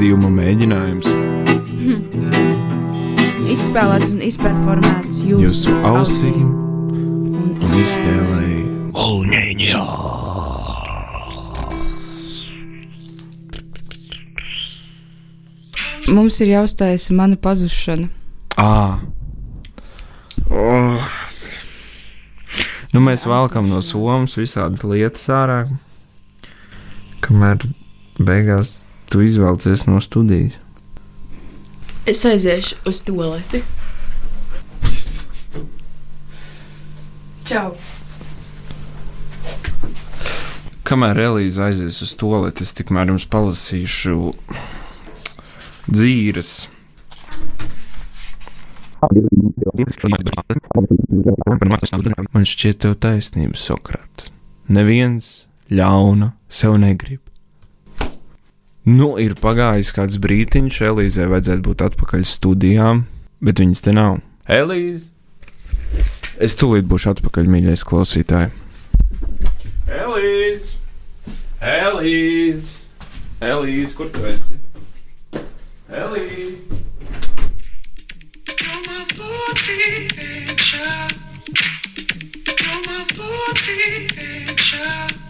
Raidījuma mēģinājums. Izspēlēts un izperformēts jūsu, Jūsu ausīm un un iztēlēji. Mums ir jāuztais mana pazušana. Ah. Oh. Nu, mēs valkam no somas visādas lietas ārā, kamēr beigās tu izvēlēsies no studijas. Es aiziešu uz toaleti. Čau! Kamēr Elīze aizies uz toaleti, es tikmēr jums palasīšu dzīves. Man šķiet, tev taisnība, Sokrats. Neviens ļauna sev negrib. Nu, ir pagājis kāds brīdiņš, Elīzei vajadzētu būt atpakaļ studijām, bet viņas te nav. Elīze! Es tūlīt būšu atpakaļ, mīļais klausītāj. Elīze! Elīze! Elīze, kur tu esi? Elīze! You're my booty angel.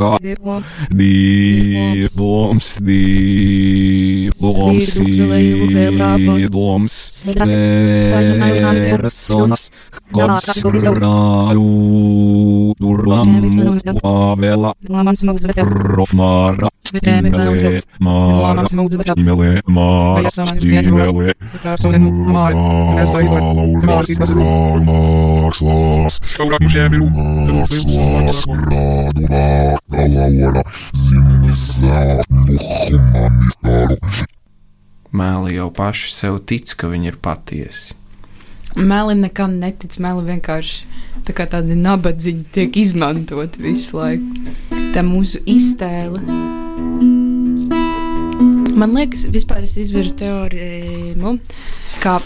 angel. You're my booty angel. Girl, I love the way you walk away. You're my, you're my, you're my, you're my booty angel. Girl, I love the way you walk away. Latvijas Republika Diploms. Dīloms, dīloms, dīloms, personas, konstrāju, duram, pavela, profmāra, stīmelē, māra, stīmelē, māra, stīmelē, mākslās, mākslās, grādu vārda, zimnizā, humanitāru. Mēli jau paši sev tic, ka viņi ir patiesi. Meli nekam netic, meli vienkārši tā kā tādi nabadzīgi tiek izmantot visu laiku. Tā mūsu iztēle. Man liekas, vispār es izvirzu teoriju, ka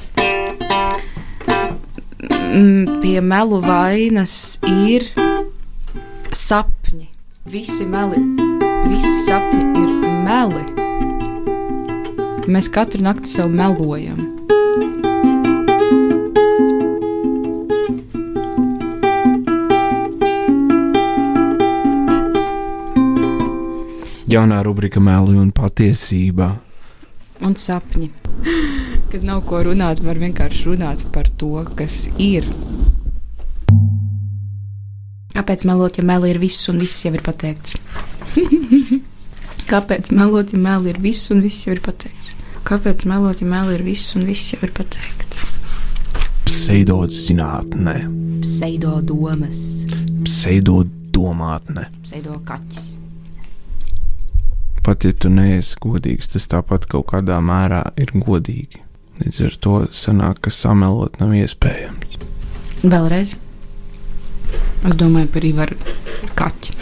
mm, pie melu vainas ir sapņi. Visi meli, visi sapņi ir meli. Mēs katru nakti sev melojam. Jaunā rubrika Mēli un patiesība. un sapņi. Kad nav ko runāt, var vienkārši runāt par to, kas ir. Kāpēc melot, ja meli ir viss un viss jau ir pateikts? Kāpēc melot, ja meli ir viss un viss jau ir pateikts? Kāpēc melot, ja meli ir viss un viss jau ir pateikts? Pseidots zinātnē, Pseido domas, Pat ja tu neesi godīgs, tas tāpat kaut kādā mērā ir godīgi. Līdz ar to sanāk, ka samelot nav iespējams. Vēlreiz. Es domāju par Ivaru kaķi.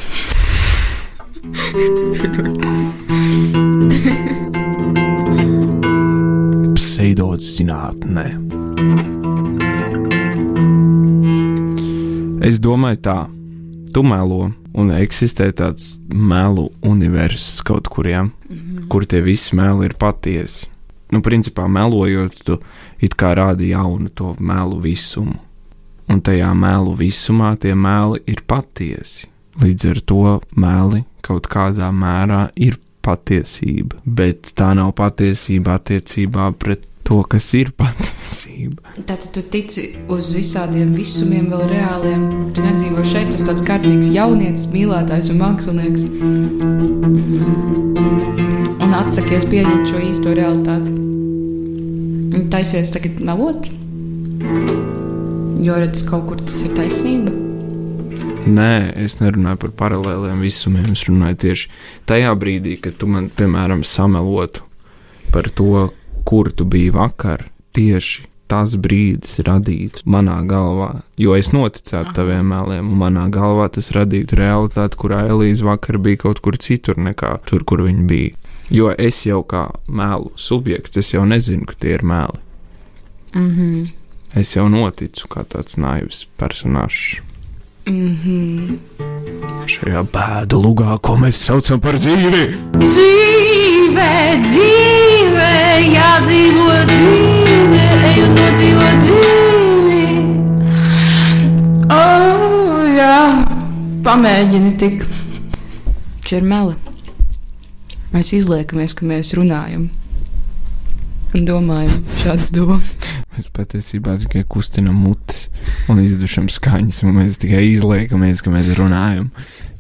Pseidots zinātnē. Es domāju, tā, tu melo, un eksistē tāds melu universs kaut kur, ja, kur tie visi meli ir patiesi. Nu, principā melojot, tu it kā rādi jaunu to melu visumu. Un tajā melu visumā tie meli ir patiesi. Līdz ar to meli kaut kādā mērā ir patiesība, bet tā nav patiesība attiecībā pret to, kas ir patiesība. Tātad tu tici uz visādiem visumiem, vēl reāliem. Tu nedzīvo šeit, esi tāds kārtīgs jaunietis, mīlētājs un mākslinieks. Mhm. Un atsakies pieņemt šo īsto realitāti. Taisies tagad melot. Jo redz, kaut kur tas ir taisnība. Nē, es nerunāju par paralēliem visumiem. Es runāju tieši tajā brīdī, kad tu man, piemēram, samelotu par to, kur tu biji vakar. Tieši tas brīdis radītu manā galvā, jo es noticētu taviem meliem, un manā galvā tas radītu realitāti, kurā Elīze vakar bija kaut kur citur nekā tur, kur viņa bija. Jo es jau kā mēlu subjekts, es jau nezinu, ka tie ir meli. Mm -hmm. Es jau noticu kā tāds naivs personāžs. Mm -hmm. Šajā bēdu lugā, ko mēs saucam par dzīvi, Dzīve, dzīve, jādzīvo dzīve, ej un nodzīvo dzīvi. Oh, jā, pamēģini tik. Mela. Mēs izliekamies, ka mēs runājam un domājam šādas domas. Mēs patiesībā tikai kustinām mutes un izdušam skaņas, un mēs tikai izliekamies, ka mēs runājam.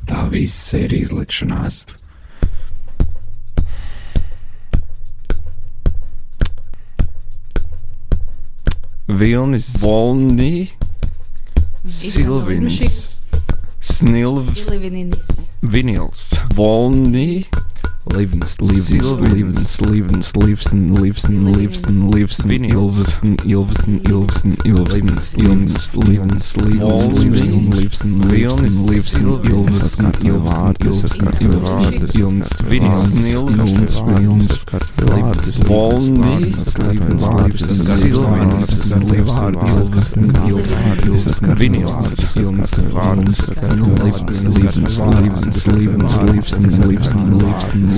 Tā viss ir izlikšanās. Vilnis, Volni, Silvins, Snilvs. Vinils, Volni, Livens, Livens, Livens, Livens, Livsen, Livsen, Livsen, Livsen, Ilvesen, Ilvesen, Ilvesen, Ilvesen, Ilvens, Livens, Livens, Livsen, Livsen, Livsen, Livsen, Ilvesen, Ilvesen, Ilvesen, Ilvesen, Ilvens, Vinils, Nilvens, Vilns, Volni, Livens, Livsen, Silvens, Livsen, Ilvesen, Ilvesen, Vinils, Ilvens, Vārds, Livens, Livens, Livens, Livens, Livsen, Livsen, Livsen,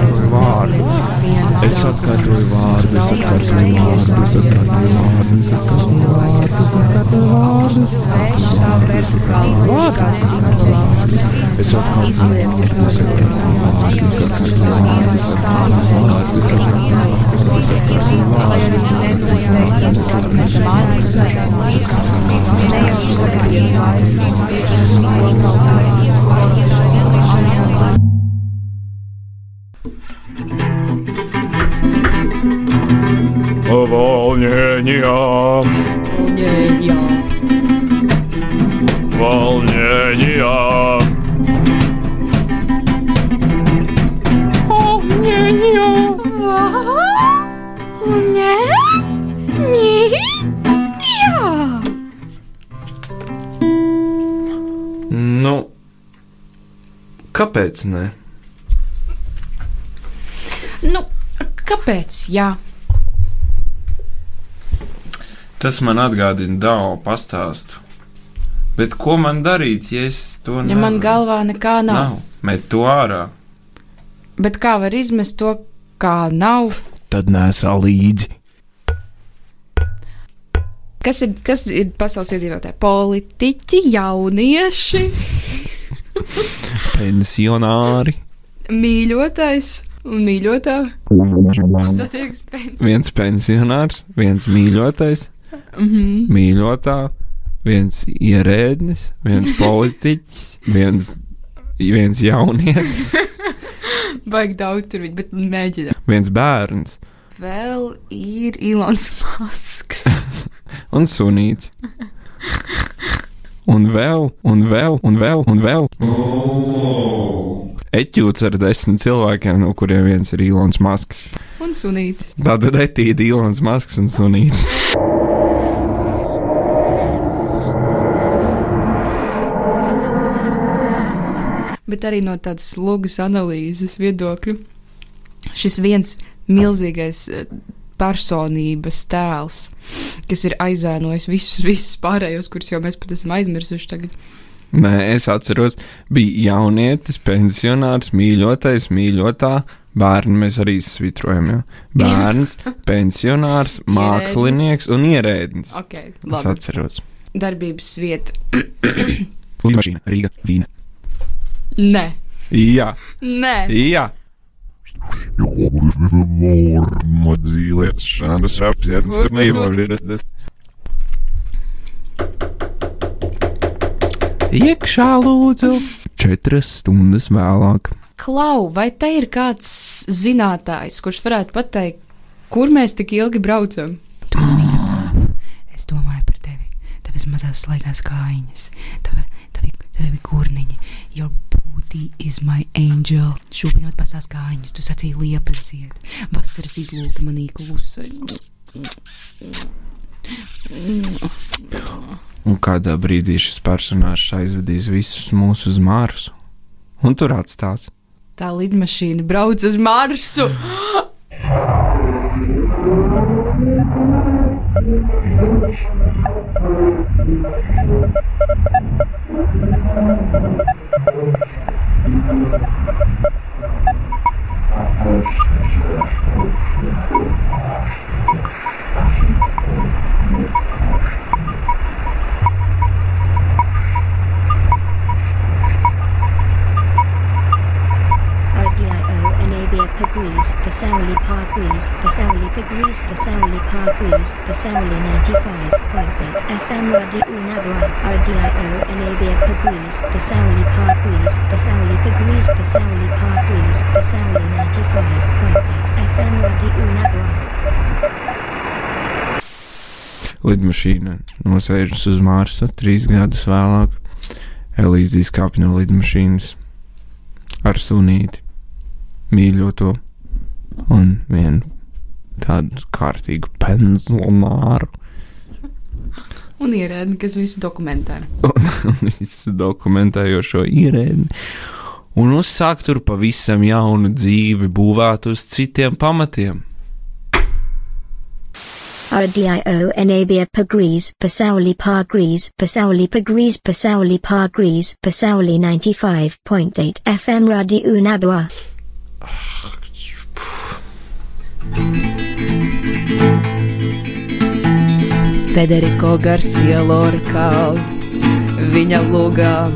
Reward. It's not got reward. It's not got reward. It's not got reward. It's not got reward. It's not got reward. It's not got reward. It's not волнения. Волнения. Волнения. Волнения. Волнения. Ну, kāpēc ne? Nu, kāpēc? Jā. Tas man atgādina Dāo pastāstu. Bet ko man darīt, ja es to Ja man galvā nekā nav. nav? Met to ārā. Bet kā var izmest to, kā nav? Tad nesā līdzi. Kas ir, kas ir pasaules iedzīvotāji? Politiķi, jaunieši, Pensionāri. mīļotais un mīļotā. Satiekas pēc. Viens pensionārs, viens mīļotais, Mhm. mīļotā, viens ierēdnis, viens politiķis, viens, viens jaunietis. Baigi daudz tur bija, bet mēģinām. viens bērns Vēl ir Ilons Masks. un sunīts. Un vēl, un vēl, un vēl, un vēl. Eķūts ar desmit cilvēkiem, no kuriem viens ir Ilons Masks. Un sunītis. Tātad etīda Ilons Masks un sunīts. Bet arī no tādas slogas analīzes viedokļa. Šis viens milzīgais eh, personības tēls, kas ir aizēnojis visus, visus pārējos, kurus jau mēs pat esam aizmirsuši tagad. Nē, es atceros, bija jaunietis, pensionārs, mīļotais, mīļotā. Bērnu mēs arī svitrojam. Ja? Bērns, pensionārs, mākslinieks un ierēdnis. Ok, Es labi. atceros. Darbības vieta. Lidmašīna, Rīga, Vīna. Nē, Jā, nē. jā. Dzīviešanas apziņas nevar. Iekšā lūdzu. Četras stundas vēlāk. Klau, vai te ir kāds zinātājs, kurš varētu pateikt, kur mēs tik ilgi braucam? Tu mīļotā, es domāju par tevi. Tavas mazās slaigās kājiņas, tavi, tavi, tavi kurniņi. Your booty is my angel. Šūpinot pasās kājiņas, tu sacīji liepas zied. Vasaras izlūka manī klusa. Un kādā brīdī šis personāžs aizvedīs visus mūsu uz Marsu. Un tur atstās. Tā lidmašīna brauc uz Marsu. RDIO Pagrees, Pasauli Parkrees, Pasauli Pagrees, Pasauli Parkrees, Pasauli 95.8 FM Radio Unabua, RDIO Enabia Pagrees, Pasauli Parkrees, Pasauli Pagrees, Pasauli Parkrees, Pasauli 95.8 FM Radio Unabua. Lidmašīna nosēžas uz Marsa trīs gadus vēlāk. Elīze izkāpa no lidmašīnas ar sunīti, mīļoto un vienu tādu kārtīgu pensionāru. Un ierēdni, kas visu dokumentē. un, un visu dokumentējošo ierēdni. Un uzsākt tur pavisam jaunu dzīvi, būvēt uz citiem pamatiem. RDIO Enabia Pagrees, Pasauli Parkrees, Pasauli Pagrees, Pasauli Parkrees, Pasauli 95.8 FM Radio Unabua. Federico Garcia Lorca, viņa lugā.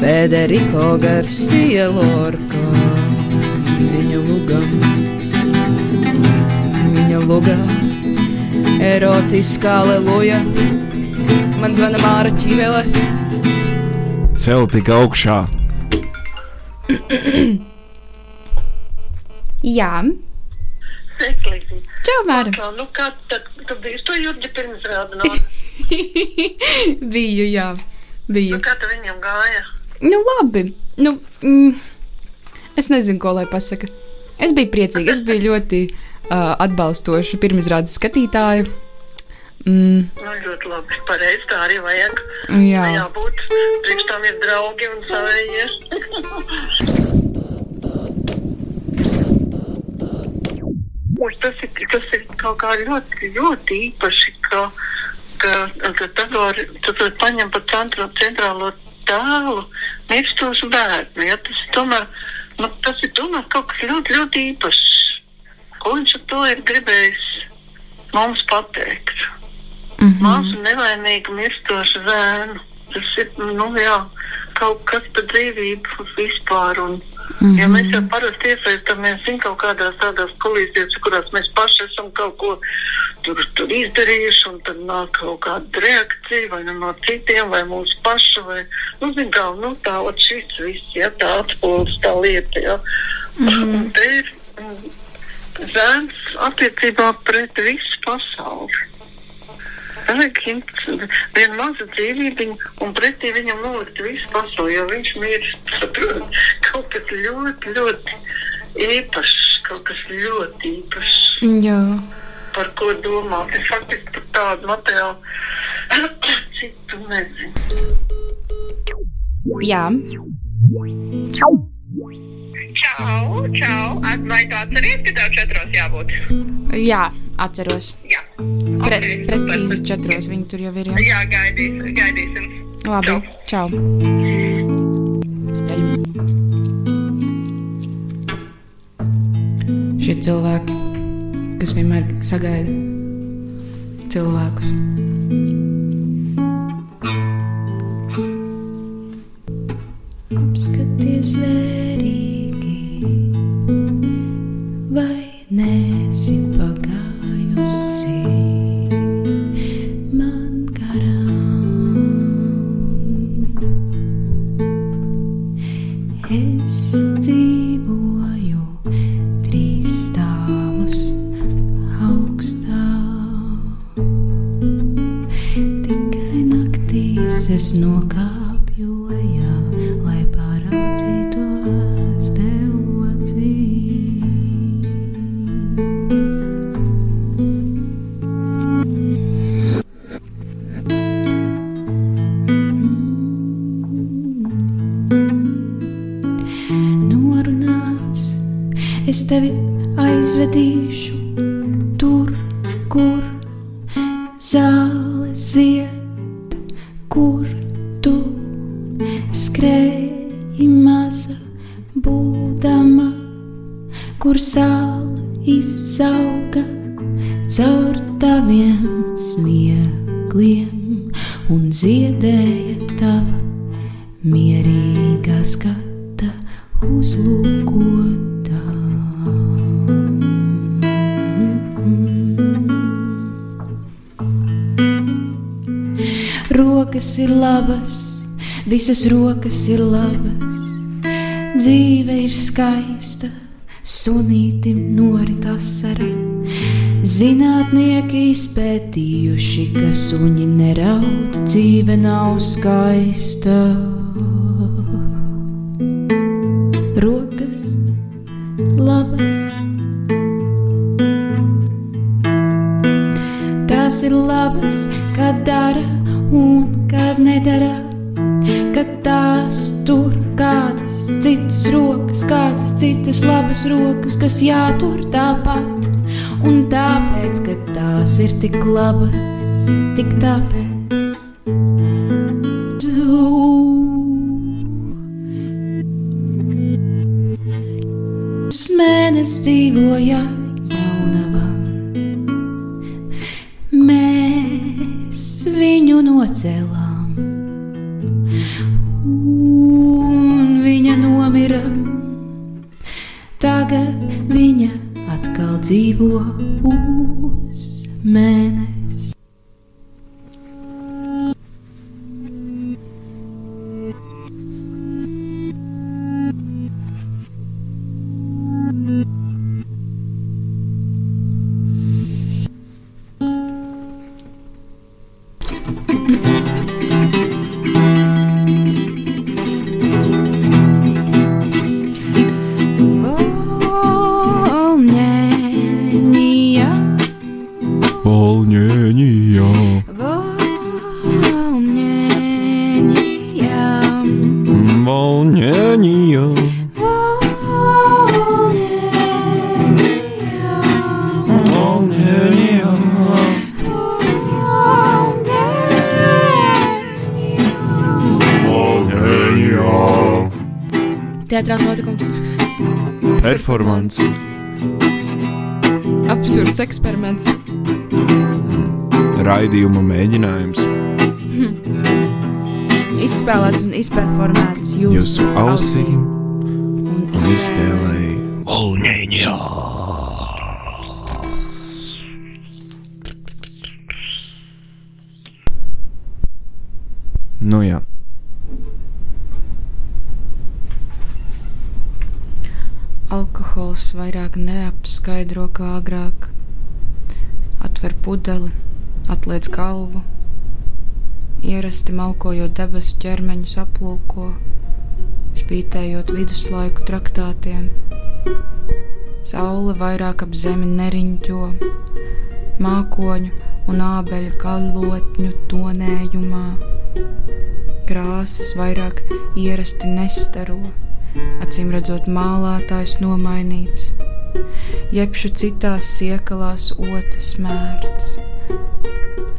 Federico Garcia Lorca, viņa lugā. Viņa lugā. Erotiskā aleluja. Man zvana Māra Čīvele. Cel tik augšā. Jā, Sveiki, čau, Māra. Kā, nu, kā tad, tu biji to jūti pirms no, Biju, jā, nu, biju. kā tu viņam gāja? Nu, labi. Nu, mm, es nezinu, ko lai pasaka. Es biju priecīga. Es biju ļoti uh, atbalstoša pirmizrādes skatītāja. Mm, Nu, ļoti labi, pareizi, tā arī vajag. jā, Jābūt, priekš tam ir draugi un savējie. tas ir, tas ir kaut kā ļoti, ļoti īpaši, ka, ka, ka tad var, tad var paņemt pa centro, centrālo tēlu mirstošu bērnu. Ja? Tas, tomēr, nu, tas ir tomēr kaut kas ļoti, ļoti īpašs. Ko viņš ar to ir gribējis mums pateikt? mm -hmm. Māsu nevainīgu mirstošu zēnu. Tas ir nu, jā, kaut kas par dzīvību vispār. Un, Mm -hmm. Ja mēs jau parasti iesaistamies zin, kaut kādās tādās kolīzijās, kurās mēs paši esam kaut ko tur, tur izdarījuši, un tad nāk kaut kāda reakcija vai nu no citiem, vai mūsu paša, vai, nu, zin, kā, nu, tā, ot šis viss, ja, tā atspūles, tā lieta, ja. Mm -hmm. Te ir zēns attiecībā pret visu pasauli. Vajag vienu mazu dzīvību un pretī viņam nolikt visu pasauli, jo viņš mirst. Saprot, kaut kas ļoti, ļoti īpašs, kaut kas ļoti īpašs. Jā. Par ko domāt? Es faktiski par tādu materiālu citu nezinu. Jā. Čau, čau. Vai tu atceries, ka tev četros jābūt? Jā, atceros. Jā. Pre Ok, precīzi super. četros viņi tur jau ir. Jā. Jā, gaidīs, gaidīsim. Labi, Čau. čau. Steļ. Šie cilvēki, kas vienmēr sagaida cilvēkus. Oops, could this Mary? Visas rokas ir labas, dzīve ir skaista, sunītim norit asara. Zinātnieki izpētījuši, ka suņi neraud, dzīve nav skaista. Rokas labas, tās ir labas, kad dara un kad nedara. Citas labas rokas, kas jātur tāpat. Un tāpēc, ka tās ir tik labas, tik tāpēc. Tu Mēnesis dzīvoja atkal Performance. Absurds eksperiments. Raidījuma mēģinājums. Izspēlēts un izperformēts jūsu, Jūsu ausīm un un galvu, ierasti malkojot debesu ķermeņus aplūko, spītējot viduslaiku traktātiem. Saule vairāk ap zemi neriņķo, mākoņu un ābeļu galotņu tonējumā. Krāsas vairāk ierasti nestaro, acīm redzot, mālētājs nomainīts. Jebšu citās siekalās otas mērts.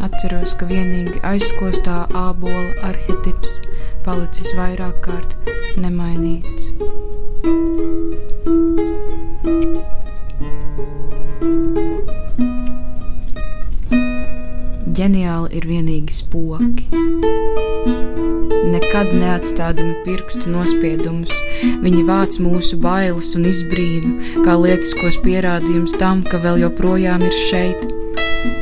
Atceros, ka vienīgi aizkostā ābola arhetips palicis vairāk kārt nemainīts. Ģeniāli ir vienīgi spoki. Nekad neatstādami pirkstu nospiedumus, viņi vāc mūsu bailes un izbrīnu, kā lietiskos pierādījumus tam, ka vēl joprojām ir šeit.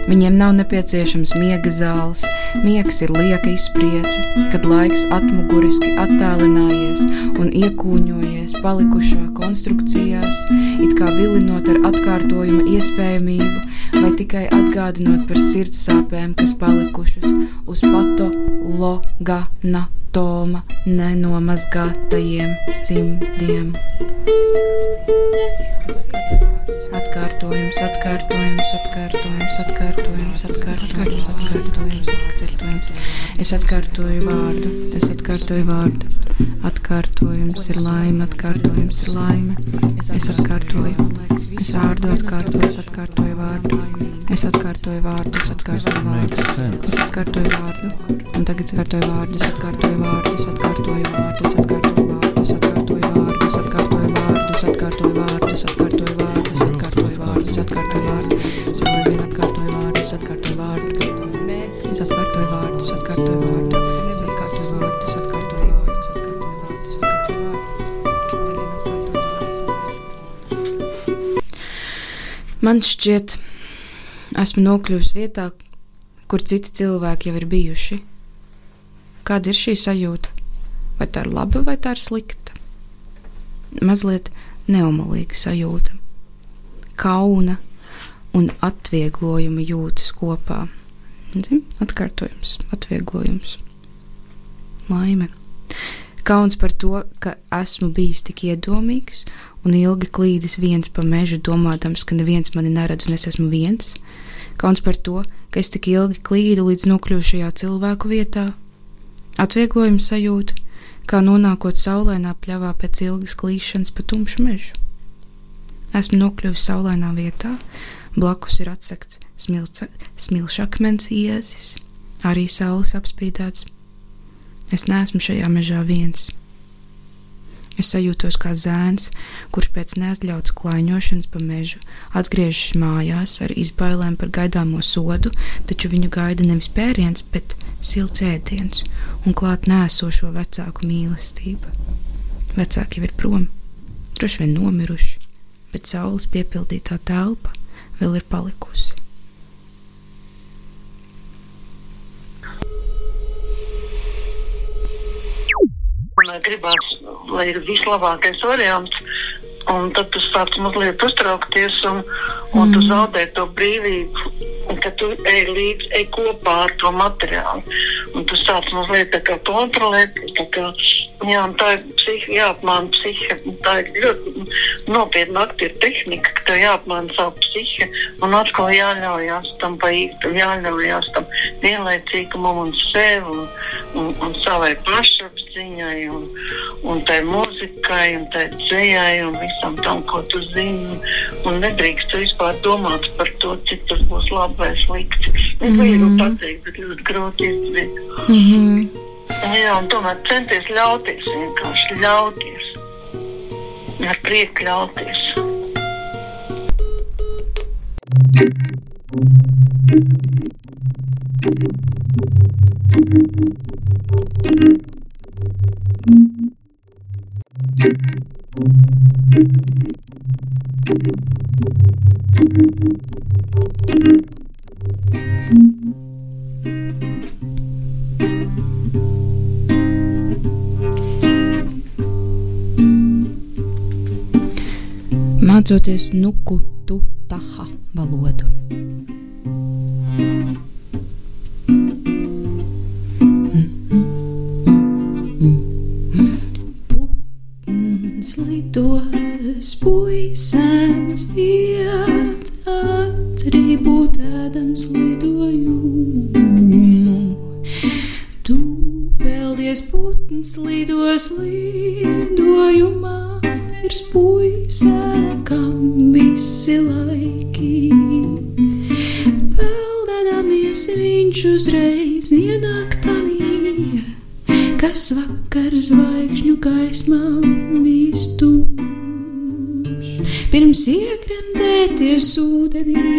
Viņiem nav nepieciešams miega zāles, miegs ir lieka izpriece, kad laiks atmuguriski attālinājies un iekūņojies palikušā konstrukcijās, it kā vilinot ar atkārtojuma iespējamību, vai tikai atgādinot par sirds sāpēm, kas palikušas uz patologanatoma nenomazgātajiem cimdiem. Atkārtojums, atkārtojums, atkārtojums, atkārtojums, atkārtojums, atkārtojums, atkārtojums. Es atkārtoju vārdu, es atkārtoju vārdu. Atkārtojums ir laime, atkārtojums ir laime. Es atkārtoju, es vārdu atkārtoju, es atkārtoju vārdu. Es atkārtoju vārdu, es atkārtoju vārdu. Es atkārtoju vārdu, un tagad atkārtoju vārdu, es atkārtoju vārdu, es atkārtoju vārdu, es atkārtoju vārdu, es atkārtoju vārdu, es atkārtoju vārdu, es atkārtoju vārdu, es atkārtoju vārdu, Man šķiet, esmu nokļuvusi vietā, kur citi cilvēki jau ir bijuši. Kāda ir šī sajūta? Vai tā ir laba vai tā ir slikta? Mazliet neumalīga sajūta. Kauna un atvieglojuma jūtas kopā. Zin? Atkārtojums, atvieglojums, laime. Kauns par to, ka esmu bijis tik iedomīgs un ilgi klīdis viens pa mežu, domādams, ka neviens mani neredz un es esmu viens. Kauns par to, ka es tik ilgi klīdu līdz nokļuvu šajā cilvēku vietā. Atvieglojums sajūta, kā nonākot saulainā pļavā pēc ilgas klīšanas pa tumšu mežu. Esmu nokļuvis saulainā vietā, blakus ir atsekts smilšakmens iezis, arī saules apspīdēts. Es neesmu šajā mežā viens. Es sajūtos kā zēns, kurš pēc neatļautas klaiņošanas pa mežu atgriežas mājās ar izbailēm par gaidāmo sodu, taču viņu gaida nevis pēriens, bet silts ēdiens un klāt nēsošo vecāku mīlestību. Vecāki jau ir prom, droši vien nomiruši, bet saules piepildītā telpa vēl ir palikusi. Gribās, lai ir vislabākais variants. Un tad tu sāc mazliet uztraukties, un, un mm. tu zaudē to brīvību. Kad tu ej līdzi, ej kopā ar to materiālu. Un tu sāc mazliet tā kā kontrolēt. Tā kā, jā, tā ir psihi, jāapmāna psihe. Tā ir ļoti nopietna aktīva tehnika, ka tev jāapmāna savu psihe. Un atkal jāļaujās tam pa īstam, jāļaujās tam vienlaicīgumam un sev un, un, un savai pašapziņai un, un tai muzikai un tai dzējai un visam tam, ko tu zini. Un nedrīkst vispār domāt par to, cik tas būs labi vai slikti. Es Mhm. gribu pateikt, bet ļoti grūti izdarīt. Mm -hmm. Jā, un tomēr centies ļauties, vienkārši ļauties. Ar prieku ļauties. Mācoties nuku tu taha valodu. Pirms iekremdēties ūdenī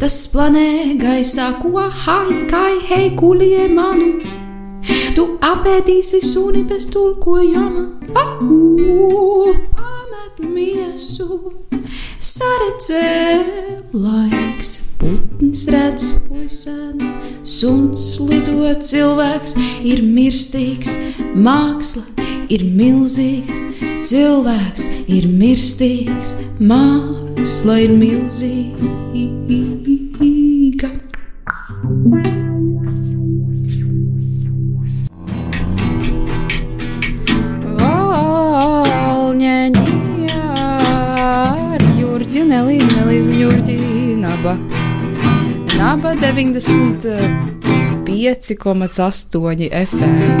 Tas planē gaisā, ko hai, kai, hei, kulie manu. Tu apēdīsi suni bez tulkojuma. Au, pamet miesu, saredzē laiks. Putns redz puisēnu, suns lido cilvēks, ir mirstīgs, māksla ir milzīga, cilvēks ir mirstīgs, māksla ir milzīga. Nelīdu, Nelīdu, Jurģi, Naba. Naba 95,8 FM.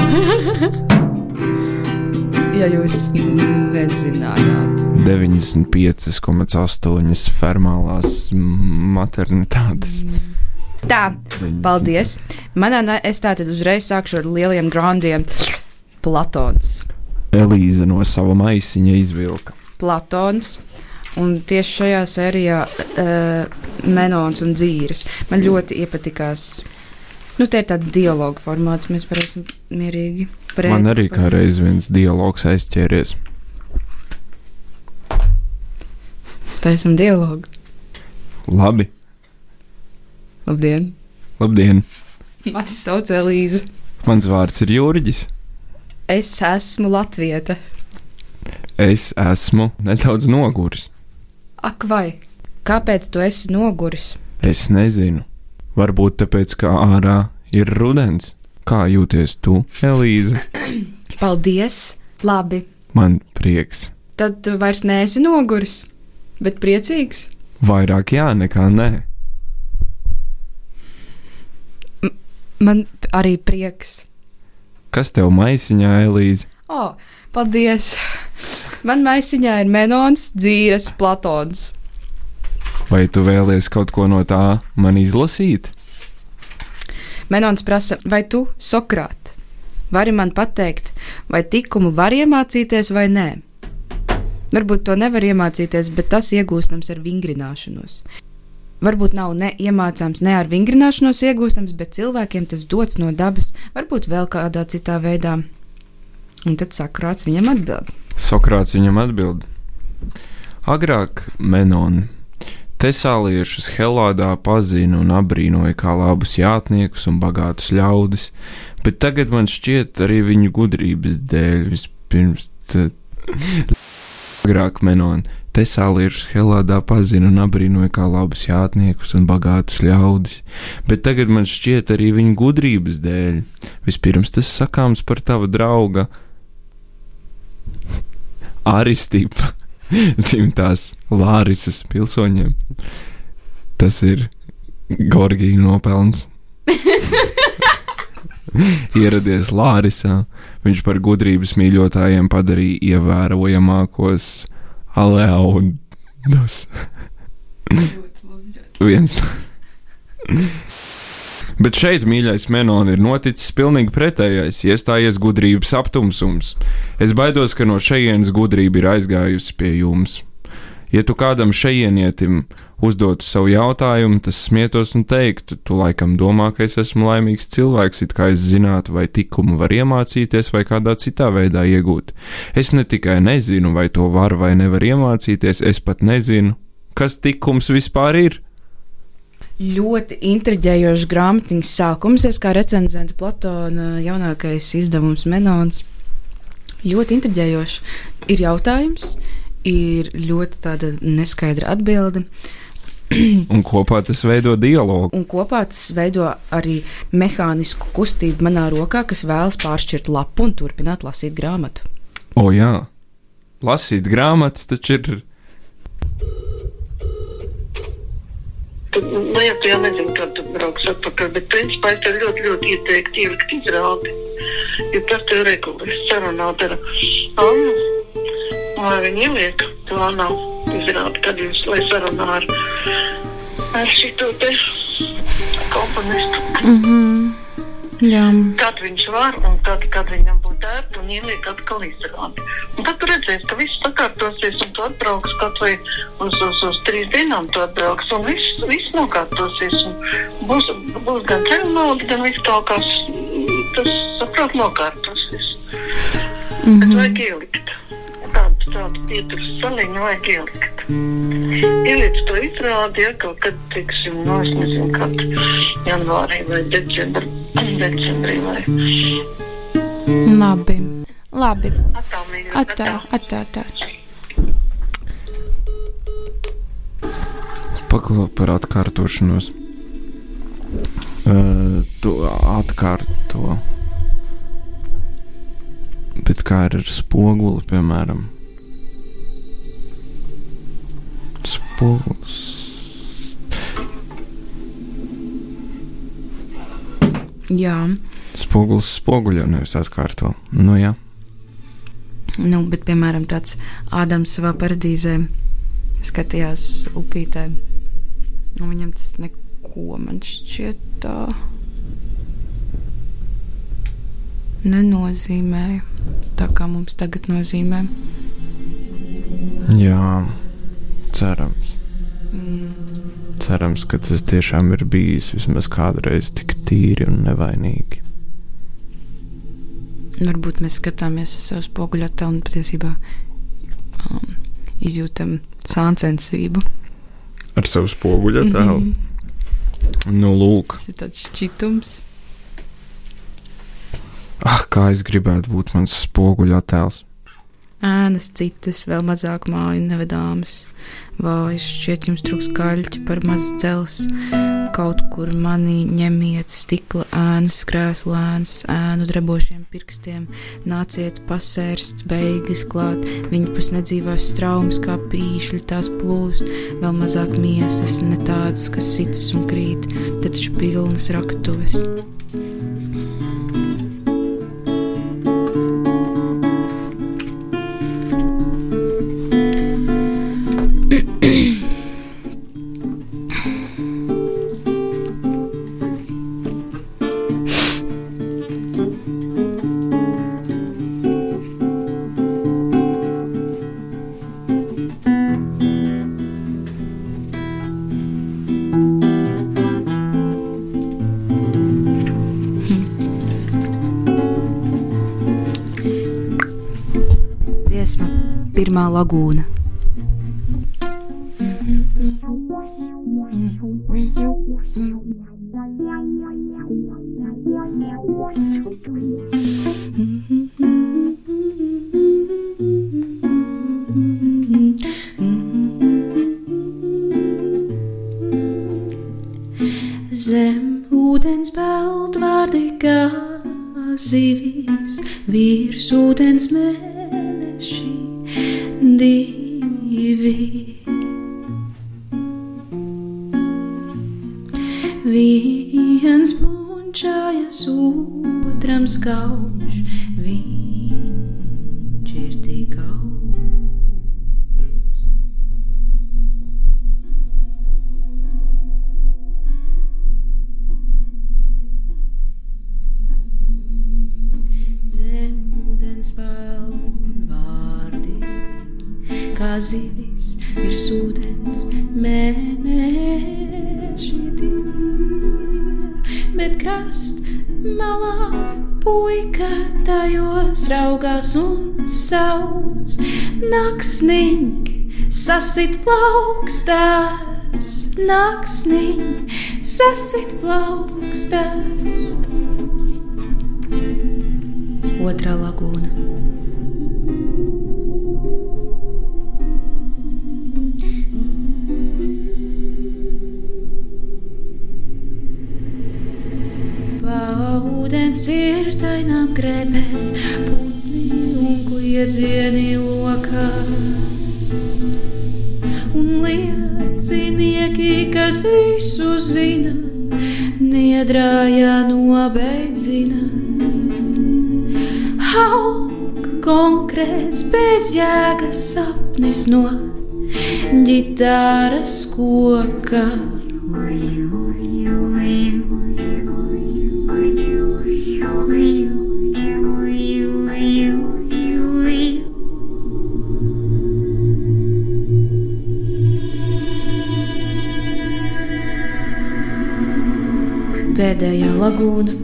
ja jūs nezinājāt. 95,8 fermālās maternitātes. Tā, paldies. Manā nā, es tātad uzreiz sākšu ar lieliem grandiem. Platons. Elīze no sava maisiņa izvilka. Platons. Un tieši šajā sērijā uh, Menons un Dzīves man ļoti iepatikās. Nu, te ir tāds dialogu formāts, mēs varēsim mierīgi parēt. Man arī kā reiz viens dialogs aizķēries. Taisam dialogu. Labi, Labdien! labdien! Mani sauc Elīze. Mans vārds ir Jurģis. Es esmu Latvieta. Es esmu nedaudz noguris. Ak, vai? Kāpēc tu esi noguris? Es nezinu. Varbūt tāpēc, ka ārā ir rudens. Kā jūties tu, Elīze? Paldies! Labi, Man prieks. tad tu vairs neesi noguris, bet priecīgs. Vairāk jā nekā nē. Man arī prieks. Kas tev maisiņā, Elīze? O, oh, paldies! Man maisiņā ir Menons, Dzīves, Platons. Vai tu vēlies kaut ko no tā man izlasīt? Menons prasa, vai tu, Sokrāt, vari man pateikt, vai tikumu var iemācīties vai nē? Varbūt to nevar iemācīties, bet tas iegūstams ar vingrināšanos. Varbūt nav ne iemācāms, ne ar vingrināšanos iegūstams, bet cilvēkiem tas dots no dabas, varbūt vēl kādā citā veidā. Un tad sakrāts viņam atbild. Sokrāts viņam atbild. Agrāk Menoni tesāliešus Helādā pazina un apbrīnoja kā labus jātniekus un bagātus ļaudis, bet tagad man šķiet arī viņu gudrības dēļ vispirms. tad- Agrāk Menoni tesāliešus Helādā pazina un apbrīnoja kā labus jātniekus un bagātus ļaudis, bet tagad man šķiet arī viņu gudrības dēļ. Vispirms tas sakāms par tava drauga Aristipa dzimtās Lārisas pilsoņiem. Tas ir Gorgija nopelns. Ieradies Lārisā, viņš par gudrības mīļotājiem padarīja ievērojamākos aleaudus. Viens. Bet šeit, mīļais Menon, ir noticis pilnīgi pretējais, iestājies gudrības aptumsums. Es baidos, ka no šejienes gudrība ir aizgājusi pie jums. Ja tu kādam šejienietim uzdotu savu jautājumu, tas smietos un teiktu, tu laikam domā, ka es esmu laimīgs cilvēks, it kā es zinātu, vai tikumu var iemācīties vai kādā citā veidā iegūt. Es ne tikai nezinu, vai to var vai nevar iemācīties, es pat nezinu, kas tikums vispār ir. Ļoti intriģējošs grāmatiņas sākums. Es kā recenzente Platona jaunākais izdevums Menons. Ļoti intriģējošs. Ir jautājums, ir ļoti tāda neskaidra atbilde. Un kopā tas veido dialogu. Un kopā tas veido arī mehānisku kustību manā rokā, kas vēlas pāršķirt lapu un turpināt lasīt grāmatu. O, jā, lasīt grāmatas taču ir. Tad, nu, jā, tu jau nezini, kad tu brauks atpakaļ, bet principā es tev ļoti, ļoti ieteiktu ielikt izrādi. Jo tas tev regulēs sarunāt ar Annu, lai viņi ieliek plānā izrādi, kad jūs, lai sarunā ar, ar šito te komponistu. Mm -hmm. Jā, Kad viņš var un tad, kad viņam būtu ērti un ieliek atkal izrādi. Un tad tu redzēsi, ka viss sakārtosies un tu atbrauks kaut vai uz, uz, uz trīs dienām tu atbrauks un viss, viss nokārtosies. Un būs, būs gan ceļu nauda, gan viss kaut kas, tas, saprot, nokārtosies. Mm -hmm. Bet vajag ielikt. Tādu, pieturas saliņu vajag ielikt. Ieliec to izrādi, ja kaut kad, teiksim, no es nezinu, kad janvārī vai decembrī, decembrī vai labi. labi. atā, mīļā, Atā, atā, atā. Paklau par atkārtošanos. Uh, to atkārto. Bet kā ir ar spoguli, piemēram? Spogulis. Jā, Spogulis spoguļo, nevis atkārto. Nu jā. nu, bet piemēram tāds Ādams savā paradīzē skatījās upītē. Un viņam tas neko man šķiet tā nenozīmēja. Tā kā mums tagad nozīmē. Jā, cerams. Cerams, ka tas tiešām ir bijis vismaz kādreiz tik tīri un nevainīgi. Varbūt mēs skatāmies uz savu spoguļu attēlu un patiesībā um, izjūtam sāncensību. Ar savu spoguļu tēlu. Mm -hmm. Nu, lūk, Tas ir tāds šķitums. ah, kā es gribētu būt mans spoguļu attēls. Ēnas, citas, vēl mazāk māju nevedāmas. Vai šķiet, jums trūks kaļķi par maz dzels. Kaut kur manī ņemiet stikla ēnas, krēslu ēnas, ēnu drebošiem pirkstiem. Nāciet pasērst beigas klāt, viņa pus nedzīvās straumes kā pīšļi tās plūst. Vēl mazāk miesas, ne tādas, kas sitas un krīt, tad taču pilnas raktuves. Pirmā lagūna. Puika tajos raugās un sauc naksniņ, sasit plaukstās, naksniņ, sasit plaukstās. Otra lagūna. Paudens ir tainām grēbēm, putni un kliedzieni lokā. Un liecinieki, kas visu zina, niedrāja nobeidzina. Hauk konkrēts bezjēgas sapnis no ģitāras koka. Pēdējā lagūna.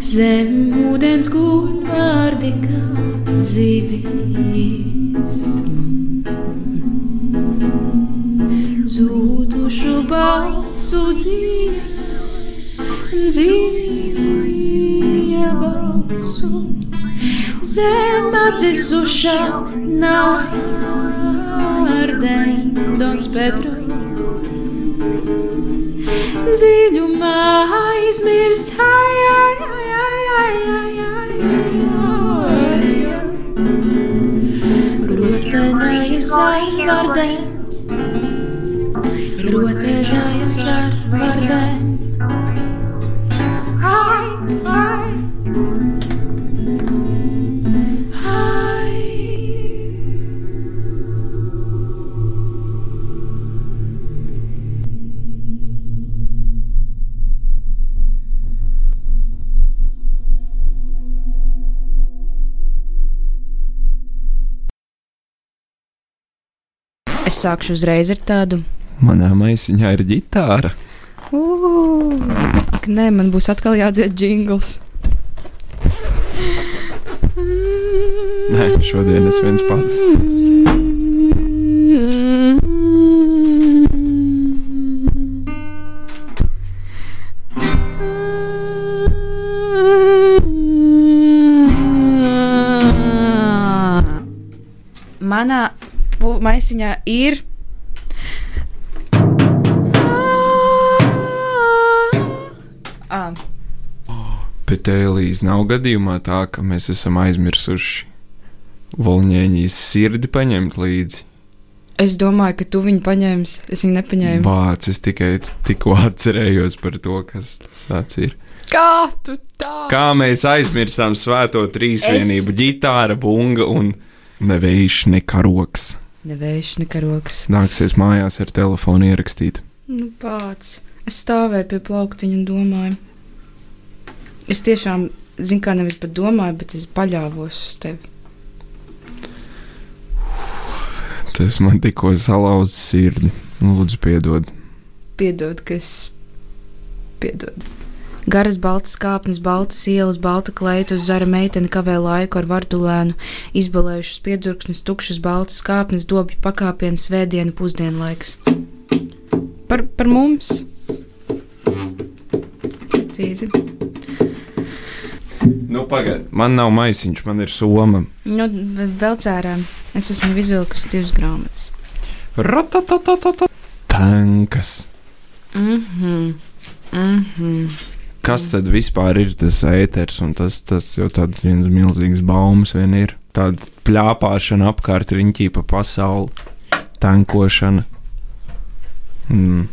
Zem ūdens guļ vārdi kā zivis. Zūdušu balsu dzīve, dzīve balsu. Zem atdzisušā nārdēm, Dons Petro dziļumā aizmirs. Ai, ai, ai, ai, ai, ai, ai, ai. Rotaļājas ar vardēm, rotaļājas ar sākšu uzreiz ar tādu. Manā maisiņā ir ģitāra. Ugh, ak, nē, man būs atkal jādzied jingls. Nē, šodien es viens pats. Manā maisiņā ir. Ah, Bet Elīze nav gadījumā tā, ka mēs esam aizmirsuši Volņēņijas sirdi paņemt līdzi. es domāju, ka tu viņu paņēmis. Es viņu nepaņēmu. Vāc, es tikai tikko atcerējos par to, kas tas ir. Kā tu tā? Kā mēs aizmirsām svēto trīsvienību, ģitāra, bunga un nevējš nekaroks. Nevējš, nekaroks. Nāksies mājās ar telefonu ierakstīt. Nu, pats. Es stāvēju pie plauktiņa un domāju. Es tiešām, zinu, kā nevis pat domāju, bet es paļāvos uz tevi. Tas man tikko salauza sirdi. Lūdzu, piedod. Piedod, ka es. Piedod. Garas baltas kāpnes, baltas ielas, balta kleita uz zara meitene kavē laiku ar vardulēnu, izbalējušas piedzurksnes, tukšas baltas kāpnes, dobju pakāpienas, svētdiena, pusdienlaiks. Par, par mums! Precīzi. Nu, pagaidi. Man nav maisiņš, man ir soma. Nu, vēl cērā. Es esmu izvilkusi divas grāmatas. Ratatatatata. Tankas. Mhm. Mhm. Kas tad vispār ir tas ēters? Un tas, tas jau tāds viens milzīgs baumas vien ir. Tāda plāpāšana apkārt riņķī pa pasauli, tankošana. Mm.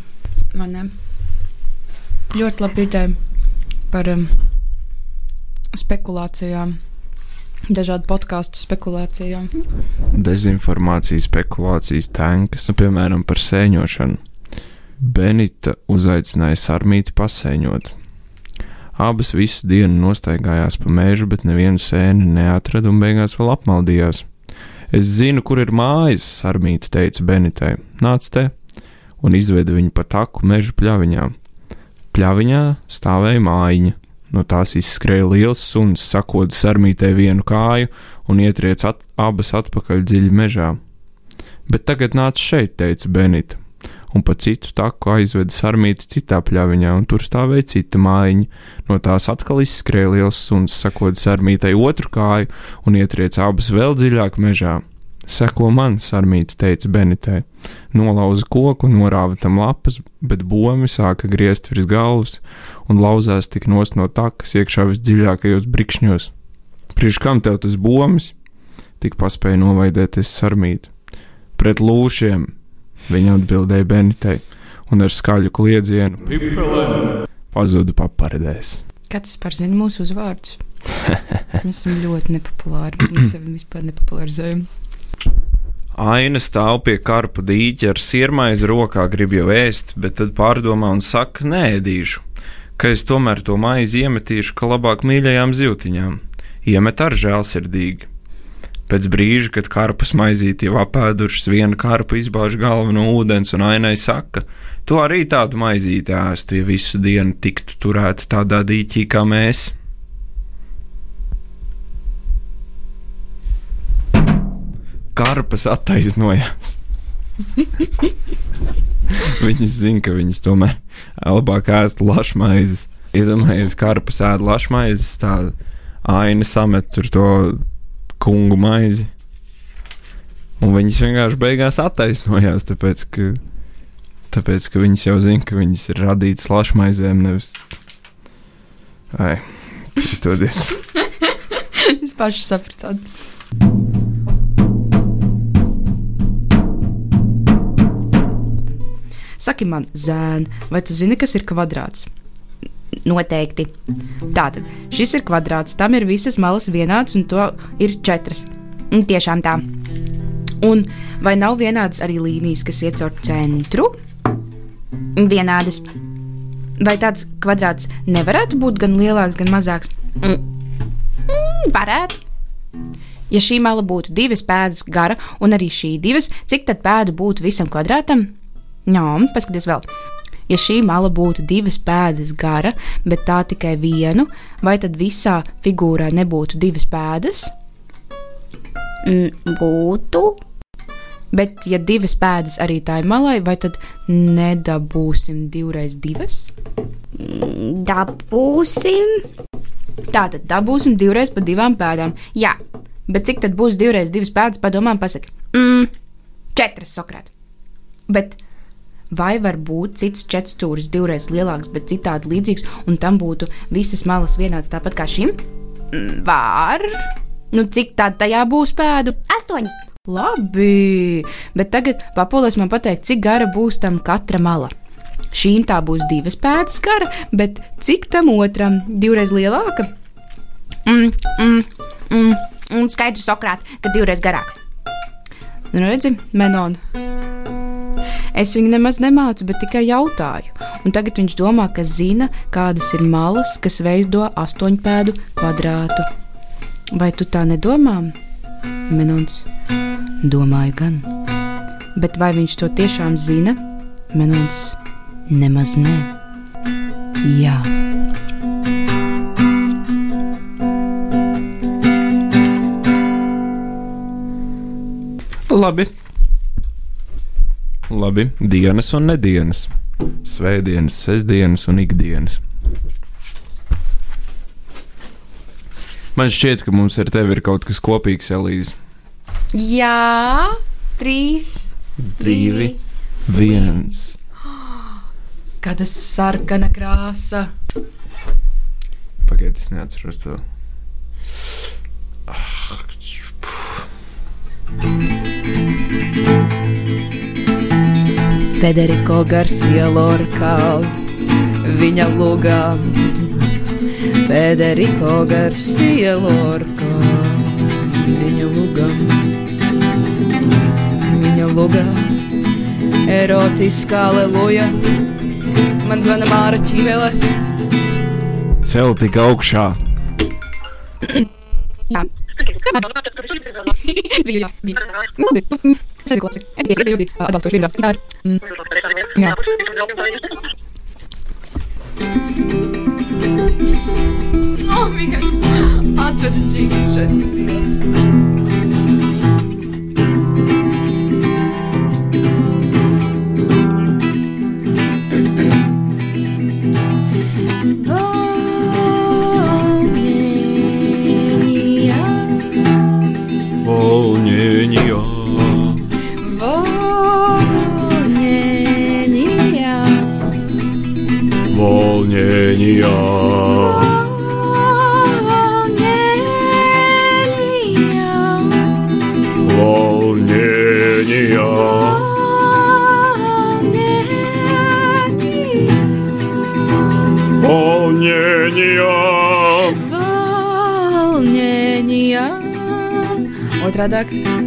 Man ne. Ļoti labi ideja par um, spekulācijām. Dažādu podkāstu spekulācijām. Dezinformācija, spekulācijas, tankas, nu, piemēram, par sēņošanu. Benita uzaicināja Sarmīti pasēņot. Abas visu dienu nostaigājās pa mežu, bet nevienu sēni neatrada un beigās vēl apmaldījās. Es zinu, kur ir mājas, Sarmīte teica Benitai. Nāc te, un izveda viņu pa taku meža pļaviņā. Pļaviņā stāvēja mājiņa. No tās izskrēja liels suns, sakot sarmītē vienu kāju un ietriec at abas atpakaļ dziļi mežā. Bet tagad nāc šeit, teica Benita, un pa citu taku aizveda sarmīti citā pļaviņā, un tur stāvēja cita mājiņa. No tās atkal izskrēja liels suns, sakot sarmītei otru kāju un ietriec abas vēl dziļāk mežā. Seko man, sarmīte teica Benitai. Nolauza koku, norāva tam lapas, bet bomi sāka griezt virs galvas un lauzās tik nost no takas iekšā visdziļākajos brikšņos. Priekš kam tev tas bomis? Tik paspēja novaidēties sarmīte. Pret lūšiem, viņa atbildēja Benitai, un ar skaļu kliedzienu pipelēm pazuda paparedēs. Kāds par zina mūsu uzvārdus? Mēs esam ļoti nepopulāri. Mēs sevi vispār nepopularizējam. Aina stāv pie karpa dīķa ar sirmaizi rokā, grib jau ēst, bet tad pārdomā un saka, nēdīšu, ka es tomēr to maizi iemetīšu, ka labāk mīļajām zivtiņām. Iemet ar žēlsirdīgi. Pēc brīža, kad karpas maizīti jau apēdušas, viena karpa izbāž galvu no ūdens un ainai saka, tu arī tādu maizīti ēstu, ja visu dienu tiktu turēta tādā dīķī kā mēs. Karpas attaisnojās. viņas zina, ka viņas tomēr labāk ēst lašmaizes. Iedomājieties, kā karpas ēd lašmaizes, tā aina samet tur to kungu maizi. Un viņas vienkārši beigās attaisnojās, tāpēc ka, tāpēc, ka viņas jau zina, ka viņas ir radītas lašmaizēm, nevis. Ai, piedodiet. Es pašu sapratu. Saki man, zēn, vai tu zini, kas ir kvadrāts? Noteikti. Tātad šis ir kvadrāts, tam ir visas malas vienādas, un to ir četras. Un Tiešām tā. Un vai nav vienādas arī līnijas, kas iet caur centru? Vienādas. Vai tāds kvadrāts nevarētu būt gan lielāks, gan mazāks? Mm. Mm, varētu. Ja šī mala būtu divas pēdas gara, un arī šī divas, cik tad pēdu būtu visam kvadrātam? Jā, paskatieties vēl. Ja šī mala būtu divas pēdas gara, bet tā tikai vienu, vai tad visā figūrā nebūtu divas pēdas? Mm, būtu. Bet, ja divas pēdas arī tā ir malai, vai tad nedabūsim divreiz divas? Mm, Dabūsim. Tā tad dabūsim divreiz pa divām pēdām. Jā, bet cik tad būs divreiz divas pēdas? Padomā, pasaki. Mm, četras, Sokrāt. Bet vai var būt cits četrstūris divreiz lielāks, bet citādi līdzīgs, un tam būtu visas malas vienādas tāpat kā šim? Mm, Var. Nu, cik tad tajā būs pēdu? Astoņas. Labi, bet tagad papūlēs man pateikt, cik gara būs tam katra mala. Šīm tā būs divas pēdas gara, bet cik tam otram divreiz lielāka? Mm, mm, mm. Un skaidrs, Sokrāt, ka divreiz garāk. Nu, redzi, Menona. Es viņu nemaz nemācu, bet tikai jautāju. Un tagad viņš domā, ka zina, kādas ir malas, kas veido astoņpēdu kvadrātu. Vai tu tā nedomā? Menons. Domāju, gan. Bet vai viņš to tiešām zina? Menons. Nemaz nē. Jā. Labi. Labi, dienas un nedēļas, svētdienas, sestdienas un ikdienas. Man šķiet, ka mums ar tevi ir kaut kas kopīgs, Elīze. Jā, trīs, Divi, viens. Kāda sarkana krāsa. Pagaidiet, es neatceros to. Federico Garcia Lorca, viņa lugā. Federico Garcia Lorca, viņa lugā. Viņa lugā, erotiskā aleluja. Man zvana Māra Čīvele. Cel tik augšā. Jā, Bija, labi. Es arī ļoti atbalstoši vienīgās. Tā ir. Mm. Jā. Oh, Mika. Atvedi džīnu šai Product.